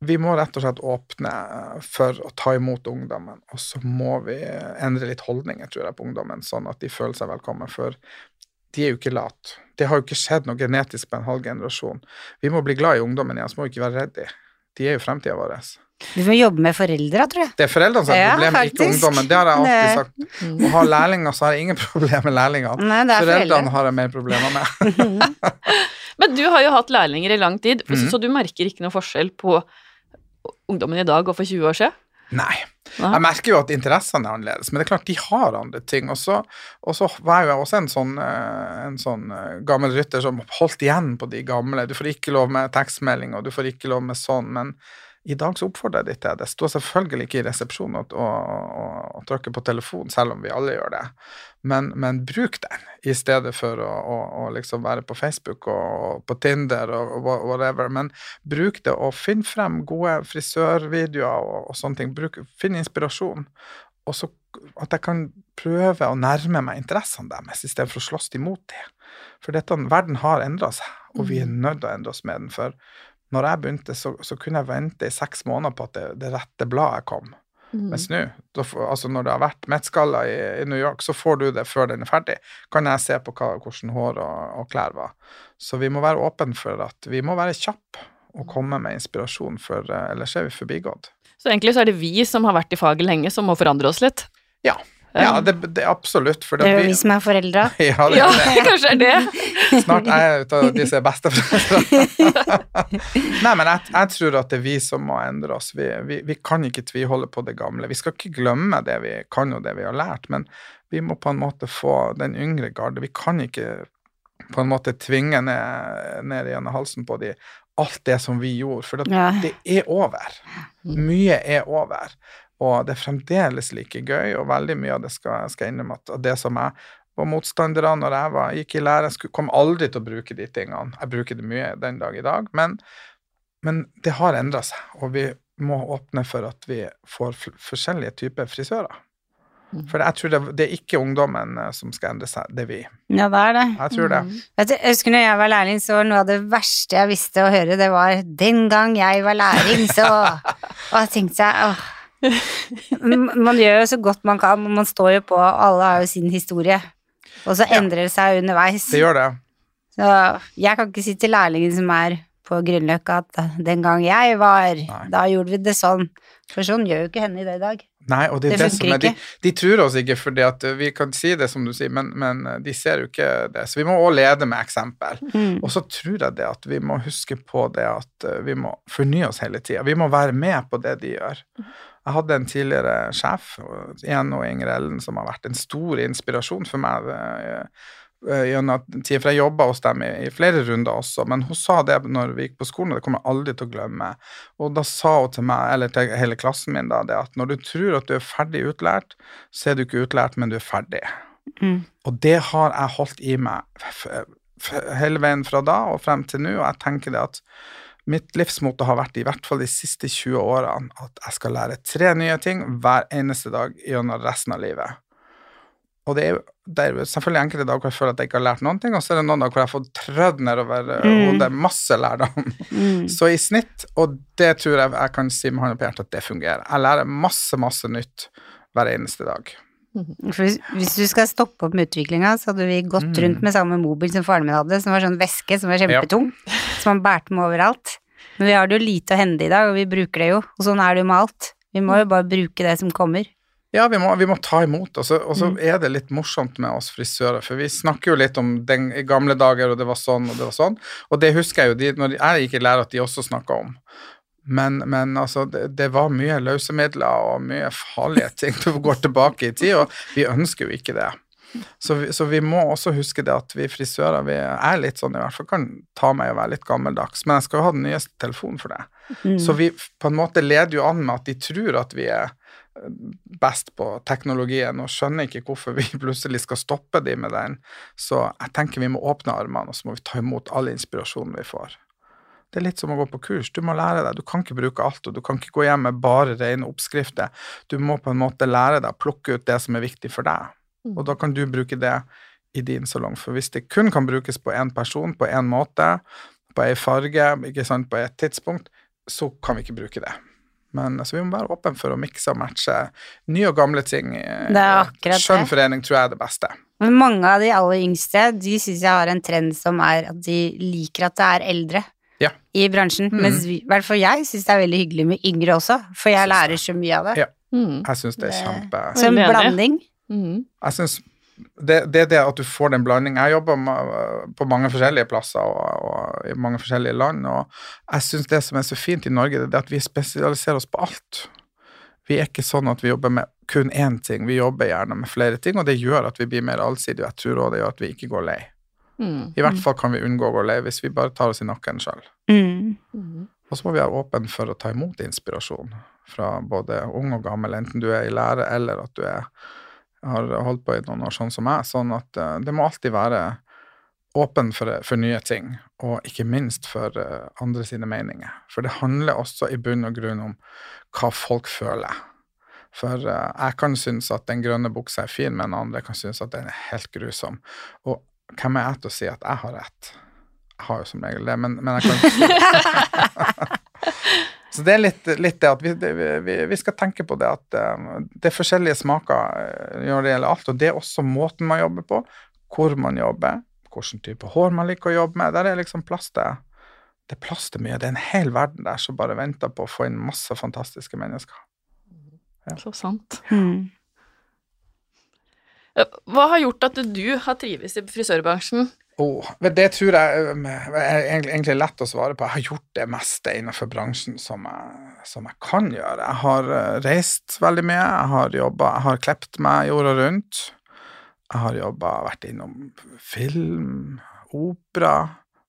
vi må rett og slett åpne eh, for å ta imot ungdommen. Og så må vi endre litt holdninger, tror jeg, på ungdommen, sånn at de føler seg velkommen. For de er jo ikke late. Det har jo ikke skjedd noe genetisk på en halv generasjon. Vi må bli glad i ungdommen igjen, så må vi ikke være redde. De er jo fremtida vår. Vi må jobbe med foreldra, tror jeg. Det er foreldrene som er Ja, problemet, ikke ungdommen. Det har jeg alltid Nei. sagt. Mm. Å ha lærlinger, så har jeg ingen problemer med lærlingene. Foreldrene foreldre. har jeg mer problemer med. Men du har jo hatt lærlinger i lang tid, Mhm. så du merker ikke noe forskjell på ungdommen i dag og for 20 år siden? Nei. Jeg merker jo at interessene er annerledes, men det er klart de har andre ting. Og så, var jeg også en sånn, eh, en sånn eh, gammel rytter som holdt igjen på de gamle. Du får ikke lov med tekstmelding, og du får ikke lov med sånn, men i dag så oppfordrer jeg deg til det. Det står selvfølgelig ikke i resepsjonen å, å, å, å trykke på telefon, selv om vi alle gjør det. Men, men bruk den, i stedet for å, å, å liksom være på Facebook og, og på Tinder og, og whatever. Men bruk det, og finn frem gode frisørvideoer og, og sånne ting. Bruk, finn inspirasjon. Og så at jeg kan prøve å nærme meg interessene deres istedenfor å slåss imot dem. For dette, verden har endra seg, og vi er nødt til å endre oss med den. For når jeg begynte, så, så kunne jeg vente i seks måneder på at det, det rette bladet kom. Mm. Mens nå, altså når det har vært mettskaller i, i New York, så får du det før den er ferdig. Kan jeg se på hva, hvordan hår og, og klær var. Så vi må være åpne for at vi må være kjappe og komme med inspirasjon, for eh, ellers er vi forbigått. Så egentlig så er det vi som har vært i faget lenge, som må forandre oss litt. Ja, ja det, det er absolutt. For Det er jo vi som er foreldre. ja, det Ja, det. kanskje er det. Snart er jeg ute av de som er besteforeldre. Nei, men jeg, jeg tror at det er vi som må endre oss. Vi, vi, vi kan ikke tviholde på det gamle. Vi skal ikke glemme det vi kan og det vi har lært, men vi må på en måte få den yngre garde. Vi kan ikke på en måte tvinge ned, ned gjennom halsen på de alt det som vi gjorde, for det, Ja. det er over. Mye er over. Og det er fremdeles like gøy, og veldig mye av det skal skal innrømme at det som jeg var motstandere når jeg var, gikk i lære, jeg kom aldri til å bruke de tingene. Jeg bruker det mye den dag i dag, men, men det har endra seg, og vi må åpne for at vi får forskjellige typer frisører. For jeg tror det, det er ikke ungdommen eh, som skal endre seg, det er vi. Ja, det er det. Jeg tror det. Mm. jeg husker når jeg var lærling, så var noe av det verste jeg visste å høre, det var 'den gang jeg var lærling, så' Og jeg tenkte jeg åh. Man gjør jo så godt man kan, men man står jo på, alle har jo sin historie. Og så endrer det seg underveis. Det gjør det. Så jeg kan ikke si til lærlingen som er på Grünerløkka at 'den gang jeg var, Nei. da gjorde vi det sånn'. For sånn gjør jo ikke henne i det i dag. Nei, og det Det det, funker er de, ikke. de tror oss ikke fordi at eh, vi kan si det som du sier, men, men eh, de ser jo ikke det. Så vi må også lede med eksempel. Mm. Og så tror jeg det at vi må huske på det at eh, vi må fornye oss hele tida. Vi må være med på det de gjør. Jeg hadde en tidligere sjef, en og Inger Ellen, som har vært en stor inspirasjon for meg eh, eh, gjennom tida, for jeg jobba hos dem i, i flere runder også, men hun sa det når vi gikk på skolen, og det kommer jeg aldri til å glemme. Og da sa hun til meg, eller til hele klassen min, da, det at når du tror at du er ferdig utlært, så er du ikke utlært, men du er ferdig. Mm. Og det har jeg holdt i meg hele veien fra da og frem til nå, og jeg tenker det at mitt livsmote har vært i hvert fall de siste 20 årene at jeg skal lære tre nye ting hver eneste dag gjennom resten av livet. Og det er det er selvfølgelig enkelte dager hvor jeg føler at jeg ikke har lært noen ting, og så er det noen dager hvor jeg har fått trødd nedover eh, Mm. hodet masse lærdom. Mm. Så i snitt, og det tror jeg jeg kan si med hånda på hjertet at det fungerer. Jeg lærer masse, masse nytt hver eneste dag. Hvis, hvis du skal stoppe opp med utviklinga, så hadde vi gått Mm. rundt med samme mobil som faren min hadde, som var sånn veske som var kjempetung, som han bærte med overalt. Men vi har det jo lite å hende i dag, og vi bruker det jo, og sånn er det jo med alt. Vi må jo bare bruke det som kommer. Ja, vi må, vi må ta imot. Og så, og så Mm. er det litt morsomt med oss frisører, for vi snakker jo litt om den i gamle dager, og det var sånn, og det var sånn. Og det husker jeg jo de, når jeg gikk i lære, at de også snakka om. Men, men altså, det, det var mye løse midler og mye farlige ting vi går tilbake i tid, og vi ønsker jo ikke det. Så vi, så vi må også huske det at vi frisører vi er litt sånn, i hvert fall kan ta meg å være litt gammeldags, men jeg skal jo ha den nyeste telefonen for det. Mm. Så vi på en måte leder jo an med at de tror at vi er eh, best på teknologien, og skjønner ikke hvorfor vi plutselig skal stoppe de med den. Så jeg tenker vi må åpne armene, og så må vi ta imot all inspirasjonen vi får. Det er litt som å gå på kurs. Du må lære deg. Du kan ikke bruke alt, og du kan ikke gå hjem med bare rene oppskrifter. Du må på en måte lære deg å plukke ut det som er viktig for deg, og da kan du bruke det i din salong. For hvis det kun kan brukes på én person, på én måte, på ei farge, ikke sant, på et tidspunkt, så kan vi ikke bruke det. Men altså, vi må være åpne for å mikse og matche nye og gamle ting. Det er. Skjønn forening tror jeg er det beste. Men mange av de aller yngste, de syns jeg har en trend som er at de liker at det er eldre Ja. i bransjen. Mm. Mens i hvert fall jeg syns det er veldig hyggelig med yngre også, for jeg Syns lærer så mye av det. Ja. Mm. Jeg syns det er kjempe Så en blanding. Mm. Jeg synes det, det det at du får den blandingen. Jeg jobber på mange forskjellige plasser og, og i mange forskjellige land, og jeg syns det som er så fint i Norge, det er at vi spesialiserer oss på alt. Vi er ikke sånn at vi jobber med kun én ting, vi jobber gjerne med flere ting, og det gjør at vi blir mer allsidige, og jeg tror også det gjør at vi ikke går lei. Mm. I hvert fall kan vi unngå å gå lei hvis vi bare tar oss i nakken sjøl. Mm. Mm. Og så må vi være åpne for å ta imot inspirasjon fra både ung og gammel, enten du er i lære eller at du er, har holdt på i noen år, sånn som meg. Sånn at uh, det må alltid være åpen for, for nye ting, og ikke minst for uh, andre sine meninger. For det handler også i bunn og grunn om hva folk føler. For uh, jeg kan synes at den grønne buksa er fin, men andre kan synes at den er helt grusom. Og hvem er jeg til å si at jeg har rett? Jeg har jo som regel det, men, men jeg kan Så det er litt, litt det at vi, det, vi, vi, skal tenke på det at um, det er forskjellige smaker uh, når det gjelder alt, og det er også måten man jobber på, hvor man jobber, hvilken type hår man liker å jobbe med. Der er liksom plass til det er plass til mye. Det er en hel verden der som bare venter på å få inn masse fantastiske mennesker. Ja. Så sant. Mm. Hva har gjort at du har trives i frisørbransjen? Oh, det tror jeg um, er egentlig lett å svare på. Jeg har gjort det meste innenfor bransjen som jeg, som jeg kan gjøre. Jeg har uh, reist veldig mye, jeg har jobba, jeg har klept meg jorda rundt. Jeg har jobba, vært innom film, opera.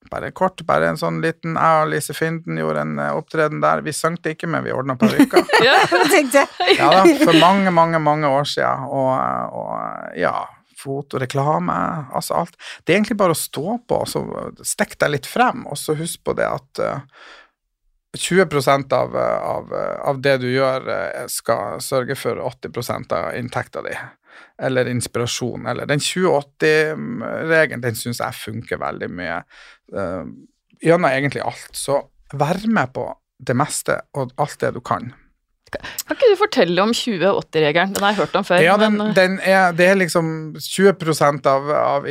Bare kort, bare en sånn liten Jeg og Lise Finden gjorde en uh, opptreden der. Vi sang det ikke, men vi ordna parykker. ja, ja da, for mange, mange, mange år siden. Og, og ja fotoreklame, altså alt. Det er egentlig bare å stå på, så stikk deg litt frem, og så husk på det at uh, eh, 20 av, av, av, det du gjør, eh, skal sørge for 80 av inntekta di, eller inspirasjon. Eller den 20-80-regelen, den syns jeg funker veldig mye uh, gjennom egentlig alt. Så vær med på det meste og alt det du kan. Kan ikke du fortelle om 2080-regelen? Den har jeg hørt om før. Ja, den, men... den er, det er liksom 20 av, av,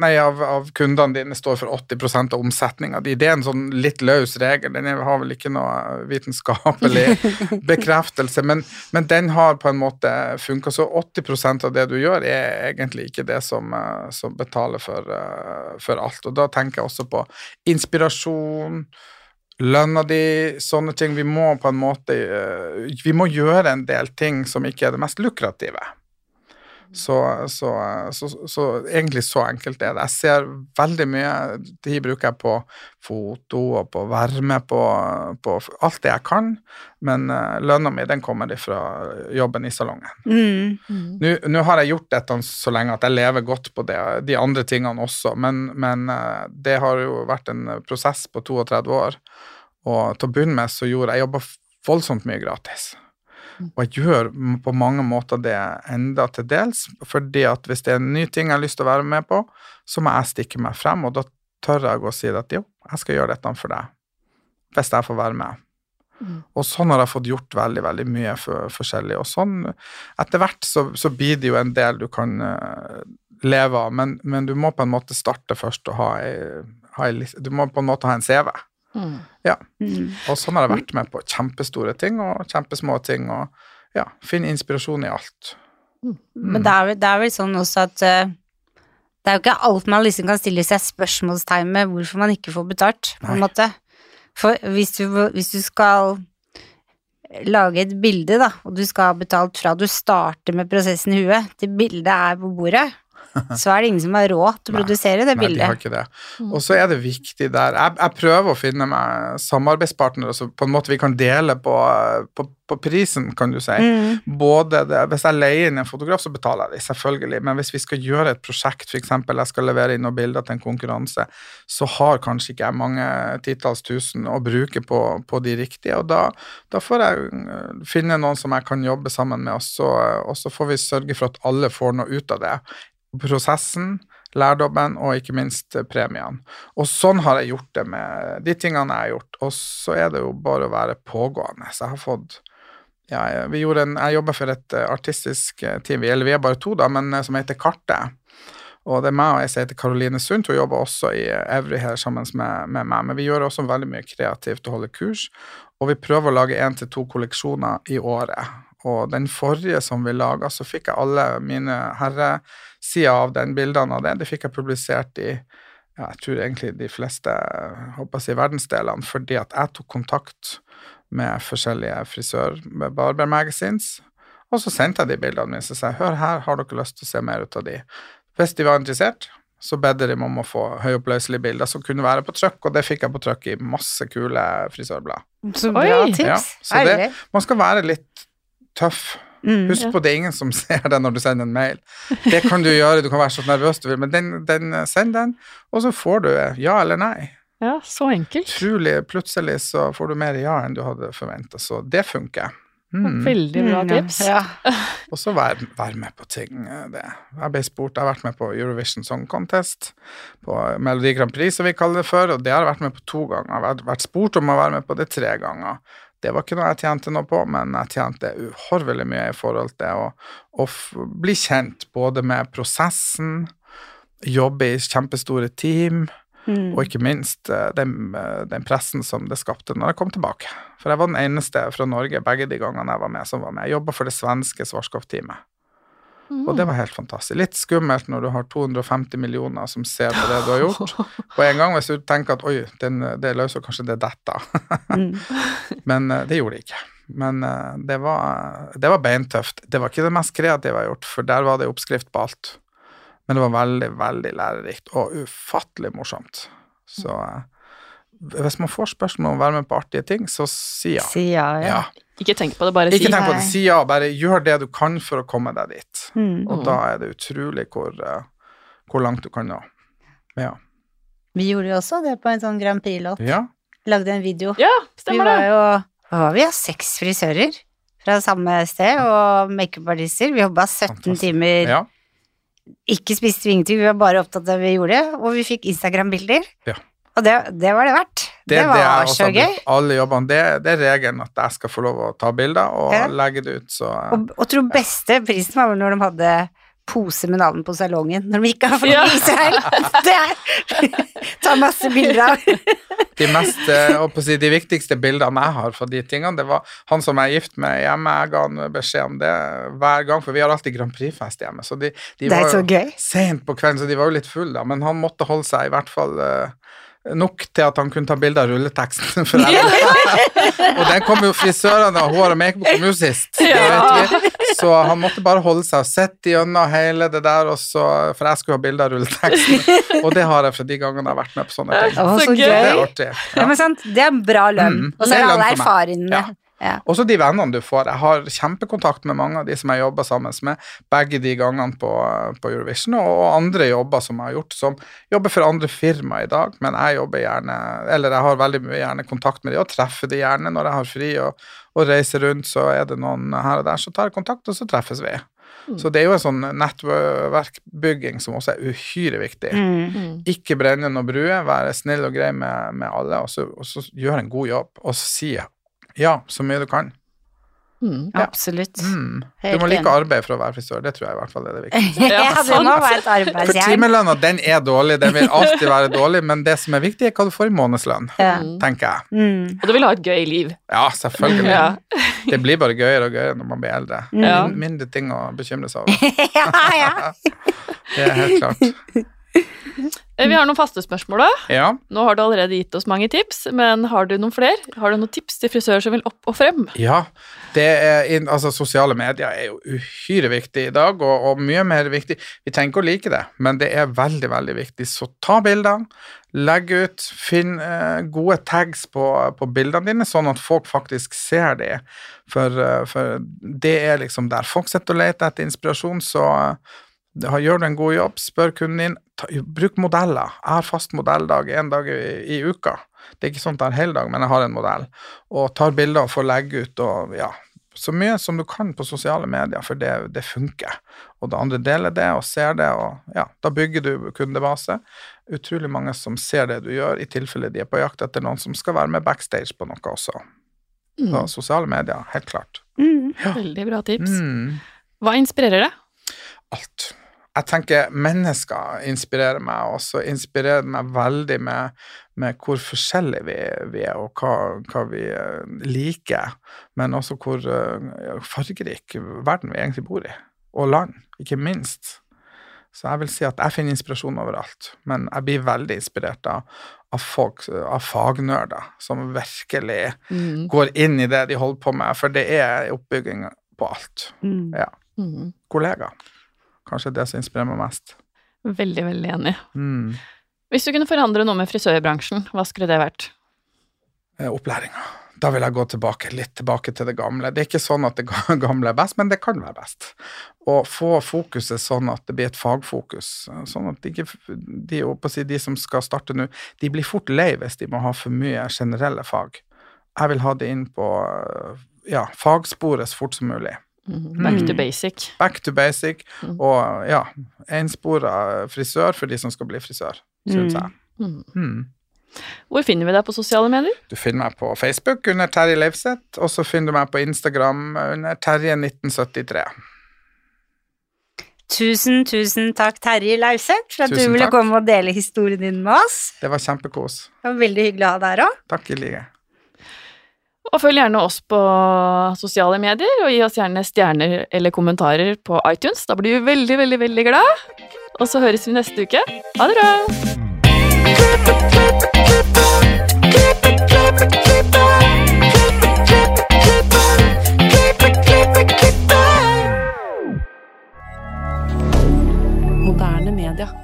nei, av, av, kundene dine står for 80% av omsetninga di. Det er en sånn litt løs regel. Den har vel ikke noe vitenskapelig bekreftelse, men, men, den har på en måte funka. Så 80% av det du gjør, er egentlig ikke det som, eh, som betaler for, eh, for alt. Og da tenker jeg også på inspirasjon lønna di, sånne ting. Vi må på en måte eh, Vi må gjøre en del ting som ikke er det mest lukrative. Så, så, så, så, egentlig så enkelt er det. Jeg ser veldig mye tid bruker jeg på foto og på varme, på, på alt det jeg kan, men uh, lønna mi den kommer fra jobben i salongen. Mm. Mm. Nå har jeg gjort dette så lenge at jeg lever godt på det, de andre tingene også, men, men uh, det har jo vært en prosess på 32 år, og til å begynne med så gjorde jeg jobba voldsomt mye gratis. Og jeg gjør på mange måter det enda til dels, fordi at hvis det er en ny ting jeg har lyst til å være med på, så må jeg stikke meg frem, og da tør jeg å si at jo, jeg skal gjøre dette for deg, hvis jeg får være med. Mm. Og sånn har jeg fått gjort veldig veldig mye for, forskjellig. Og sånn, etter hvert så, så, blir det jo en del du kan uh, leve av, men, men, du må på en måte starte først og ha ei, ha ei Du må på en måte ha en CV. Mm. Ja. Mm. Og sånn har jeg vært med på kjempestore ting og kjempesmå ting, og ja, finne inspirasjon i alt. Mm. Men det er, vel, det er, vel, sånn også at uh, det er jo ikke alt man liksom kan stille seg spørsmålstegn med hvorfor man ikke får betalt, på en måte. For hvis du, hvis du skal lage et bilde, da, og du skal ha betalt fra du starter med prosessen i huet til bildet er på bordet, så er det ingen som har råd til å produsere det bildet. Nei, de har ikke det. Mm. Og så er det viktig der jeg, jeg, prøver å finne meg samarbeidspartnere så på en måte vi kan dele på, på, på prisen, kan du si. Mm. Både det, Hvis jeg leier inn en fotograf, så betaler jeg det, selvfølgelig. Men hvis vi skal gjøre et prosjekt, f.eks. jeg skal levere inn noen bilder til en konkurranse, så har kanskje ikke jeg mange titalls tusen å bruke på, på de riktige. Og da, da, får jeg øh, finne noen som jeg kan jobbe sammen med, og så, og så får vi sørge for at alle får noe ut av det prosessen, lærdommen og ikke minst eh, premiene. Og sånn har jeg gjort det med de tingene jeg har gjort. Og så er det jo bare å være pågående. Så jeg har fått ja, vi gjorde en, Jeg jobber for et uh, artistisk eh, team, eller vi er bare to, da, men som heter Kartet. Og det er meg og jeg som heter Karoline Sundt, hun jobber også i Evry her sammen med, med, meg. Men vi gjør også veldig mye kreativt og holder kurs. Og vi prøver å lage én til to kolleksjoner i året. Og den forrige som vi laga, så fikk jeg alle mine herresider av den bildene av det. Det fikk jeg publisert i ja, jeg tror egentlig de fleste håper jeg, verdensdelene, fordi at jeg tok kontakt med forskjellige frisør med Barber Magazines. Og så sendte jeg de bildene mine og sa hør her, har dere lyst til å se mer ut av de? Hvis de var interessert, så bedde de om å få høyoppløselige bilder som kunne være på trykk, og det fikk jeg på trykk i masse kule frisørblad. Så bra tips. Ja, så det, man skal være litt tøff. Mm, Husk ja. på det er ingen som ser det når du sender en mail. Det kan du gjøre, du kan være så nervøs du vil, men den, den, send den, og så får du ja eller nei. Ja, så enkelt. Utrolig plutselig så får du mer ja enn du hadde forventa, så det funker. Mm. Veldig bra Mm, tips. Ja. Og så vær, vær, med på ting. eh, Det. Jeg ble spurt, jeg har vært med på Eurovision Song Contest, på Melodi Grand Prix som vi kaller det før, og det har jeg vært med på to ganger. Jeg har vært spurt om å være med på det tre ganger. Det var ikke noe jeg tjente noe på, men jeg tjente uhorvelig mye i forhold til å, å bli kjent både med prosessen, jobbe i kjempestore team, Mm. og ikke minst eh, den, eh, den pressen som det skapte når jeg kom tilbake. For jeg var den eneste fra Norge begge de gangene jeg var med, som var med. Jeg jobba for det svenske Svarskov-teamet. Mm. Og det var helt fantastisk. Litt skummelt når du har 250 millioner som ser på det du har gjort. På en gang hvis du tenker at oi, den, det er løs, og kanskje det detter. Mm. Men eh, det gjorde det ikke. Men eh, det var, det var beintøft. Det var ikke det mest kreative jeg har gjort, for der var det oppskrift på alt. Men det var veldig, veldig lærerikt og ufattelig morsomt. Så eh, hvis man får spørsmål om å være med på artige ting, så si ja. Si ja, ja. ja. Ikke tenk på det, bare si. Ikke tenk på det, si ja, bare gjør det du kan for å komme deg dit. Mm. Og da er det utrolig hvor, eh, hvor langt du kan nå. Ja. Vi gjorde jo også det på en sånn Grand Prix-låt. ja. Lagde en video. Ja, Vi stemmer var det. jo hva var vi, har seks frisører fra samme sted, og makeupartister. Vi jobba 17 Fantastisk. timer, ja. ikke spiste vi ingenting, vi var bare opptatt av det vi gjorde, og vi fikk Instagram-bilder. Ja. Og det, det var det verdt. Det, det var så gøy. Alle jobbene. Det, det er regelen at jeg skal få lov å ta bilder og Ja. legge det ut, så eh, Og, og tror beste prisen var vel når de hadde pose med navn på salongen når de gikk av for Ja. Israel. Det er Ta masse bilder av. de, mest, eh, si, de viktigste bildene jeg har fra de tingene, det var han som jeg er gift med hjemme. Jeg ga han beskjed om det hver gang, for vi har alltid Grand Prix-fest hjemme. Så de, de Det var jo sent på kvelden, så de var jo litt fulle, da. Men han måtte holde seg i hvert fall eh, nok til at han kunne ta bilde av rulleteksten. For og den kom jo frisørene og hår og makeup kom jo sist. det Ja. vet vi. Så han måtte bare holde seg og sette gjennom hele det der, og så, for jeg skulle ha bilde av rulleteksten. Og det har jeg fra de gangene jeg har vært med på sånne ting. Å, Så så gøy. Det er artig. Ja, men sant, det er bra lønn. Mm. Og så er det alle ja erfaringene. Ja. Også de vennene du får. Jeg har kjempekontakt med mange av de som jeg jobber sammen med, begge de gangene på, på Eurovision, og, andre jobber som jeg har gjort, som jobber for andre firma i dag, men jeg jobber gjerne, eller jeg har veldig mye gjerne kontakt med de, og treffer de gjerne når jeg har fri, og, og reiser rundt, så er det noen her og der, så tar jeg kontakt, og så treffes vi. Så det er jo en sånn nettverkbygging som også er uhyre viktig. Mm. Mm. Ikke brenne noen bruer, være snill og grei med, med alle, og så, og så gjøre en god jobb, og så si ja så mye du kan. Mm. Ja. Absolutt. Mm. Du må like arbeid for å være frisør, det tror jeg i hvert fall er det viktigste. Ja, det må være et For arbeidsjern. timelønna, den er dårlig, den vil alltid være dårlig, men det som er viktig, er hva du får i månedslønn, Ja. Mm. tenker jeg. Mm. Og du vil ha et gøy liv. Ja, selvfølgelig. Ja. Det blir bare gøyere og gøyere når man blir eldre. Ja. Mindre ting å bekymre seg over. ja, ja. Det er helt klart. Eh, Vi har noen faste spørsmål, da. Ja. Nå har du allerede gitt oss mange tips, men har du noen flere? Har du noen tips til frisører som vil opp og frem? Ja, det er altså sosiale medier er jo uhyre viktig i dag, og, og mye mer viktig. Vi tenker å like det, men det er veldig, veldig viktig. Så ta bilder, legg ut, finn eh, gode tags på, på bildene dine, sånn at folk faktisk ser det. For, eh, for det er liksom der folk sitter og leter etter inspirasjon, så gjør du en god jobb, spør kunden din, ta, bruk modeller. Jeg har fast modelldag en dag i, i uka. Det er ikke sånn at jeg har hele dag, men jeg har en modell. Og tar bilder og får legge ut og ja, så mye som du kan på sosiale medier, for det, det funker. Og det andre deler det og ser det, og ja, da bygger du kundebase. Utrolig mange som ser det du gjør, i tilfelle de er på jakt etter noen som skal være med backstage på noe også. Så Mm. sosiale medier, helt klart. Mm. Veldig bra tips. Mm. Hva inspirerer deg? alt. Jeg tenker mennesker inspirerer meg, og så inspirerer det meg veldig med, med hvor forskjellige vi, vi er, og hva, hva vi eh, liker, men også hvor uh, fargerik verden vi egentlig bor i, og land, ikke minst. Så jeg vil si at jeg finner inspirasjon overalt, men jeg blir veldig inspirert av, av folk, av fagnerder, som virkelig Mm. går inn i det de holder på med, for det er oppbygging på alt. Mm. Ja. Mm. Kollegaer. Kanskje det som inspirerer meg mest. Veldig, veldig enig. Mm. Hvis du kunne forandre noe med frisørbransjen, hva skulle det vært? Eh, Opplæringa. Da vil jeg gå tilbake, litt tilbake til det gamle. Det er ikke sånn at det gamle er best, men det kan være best. Å få fokuset sånn at det blir et fagfokus. Sånn at de, de, de som skal starte nå, de blir fort lei hvis de må ha for mye generelle fag. Jeg vil ha det inn på ja, fagsporet så fort som mulig. Mhm. Back to Mm. basic. Back to basic, Mm. og ja, enspora frisør for de som skal bli frisør, syns Mm. jeg. Mhm. Mm. Hvor finner vi deg på sosiale medier? Du finner meg på Facebook under Terje Leifseth, og så finner du meg på Instagram under Terje1973. Tusen, tusen takk, Terje Lauseth, for at Tusen du ville takk. komme og dele historien din med oss. Det var kjempekos. Det var veldig hyggelig å ha deg her òg. Takk i like. Og følg gjerne oss på sosiale medier, og gi oss gjerne stjerner eller kommentarer på iTunes. Da blir vi veldig, veldig, veldig glad. Og så høres vi neste uke. Ha det bra! Moderne media.